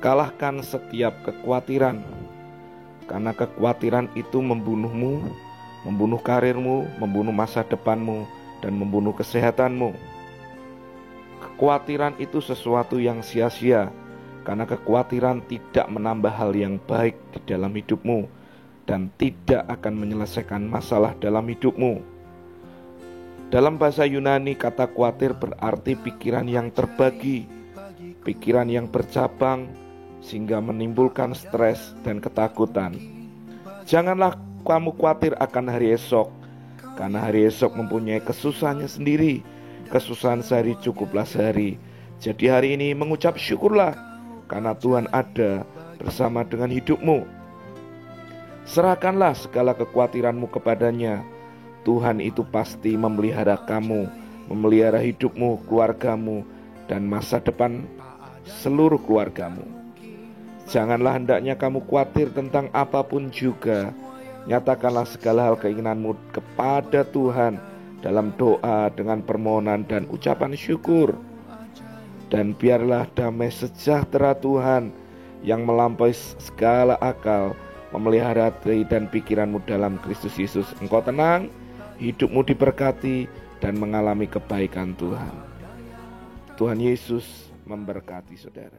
Kalahkan setiap kekhawatiran, karena kekhawatiran itu membunuhmu, membunuh karirmu, membunuh masa depanmu, dan membunuh kesehatanmu. Kekhawatiran itu sesuatu yang sia-sia, karena kekhawatiran tidak menambah hal yang baik di dalam hidupmu dan tidak akan menyelesaikan masalah dalam hidupmu. Dalam bahasa Yunani, kata khawatir berarti pikiran yang terbagi, pikiran yang bercabang, sehingga menimbulkan stres dan ketakutan. Janganlah kamu khawatir akan hari esok, karena hari esok mempunyai kesusahannya sendiri. Kesusahan sehari cukuplah sehari. Jadi hari ini mengucap syukurlah, karena Tuhan ada bersama dengan hidupmu. Serahkanlah segala kekhawatiranmu kepadanya. Tuhan itu pasti memelihara kamu, memelihara hidupmu, keluargamu, dan masa depan seluruh keluargamu. Janganlah hendaknya kamu khawatir tentang apa pun juga. Nyatakanlah segala hal keinginanmu kepada Tuhan dalam doa dengan permohonan dan ucapan syukur. Dan biarlah damai sejahtera Tuhan yang melampaui segala akal memelihara hati dan pikiranmu dalam Kristus Yesus. Engkau tenang, hidupmu diberkati dan mengalami kebaikan Tuhan. Tuhan Yesus memberkati saudara.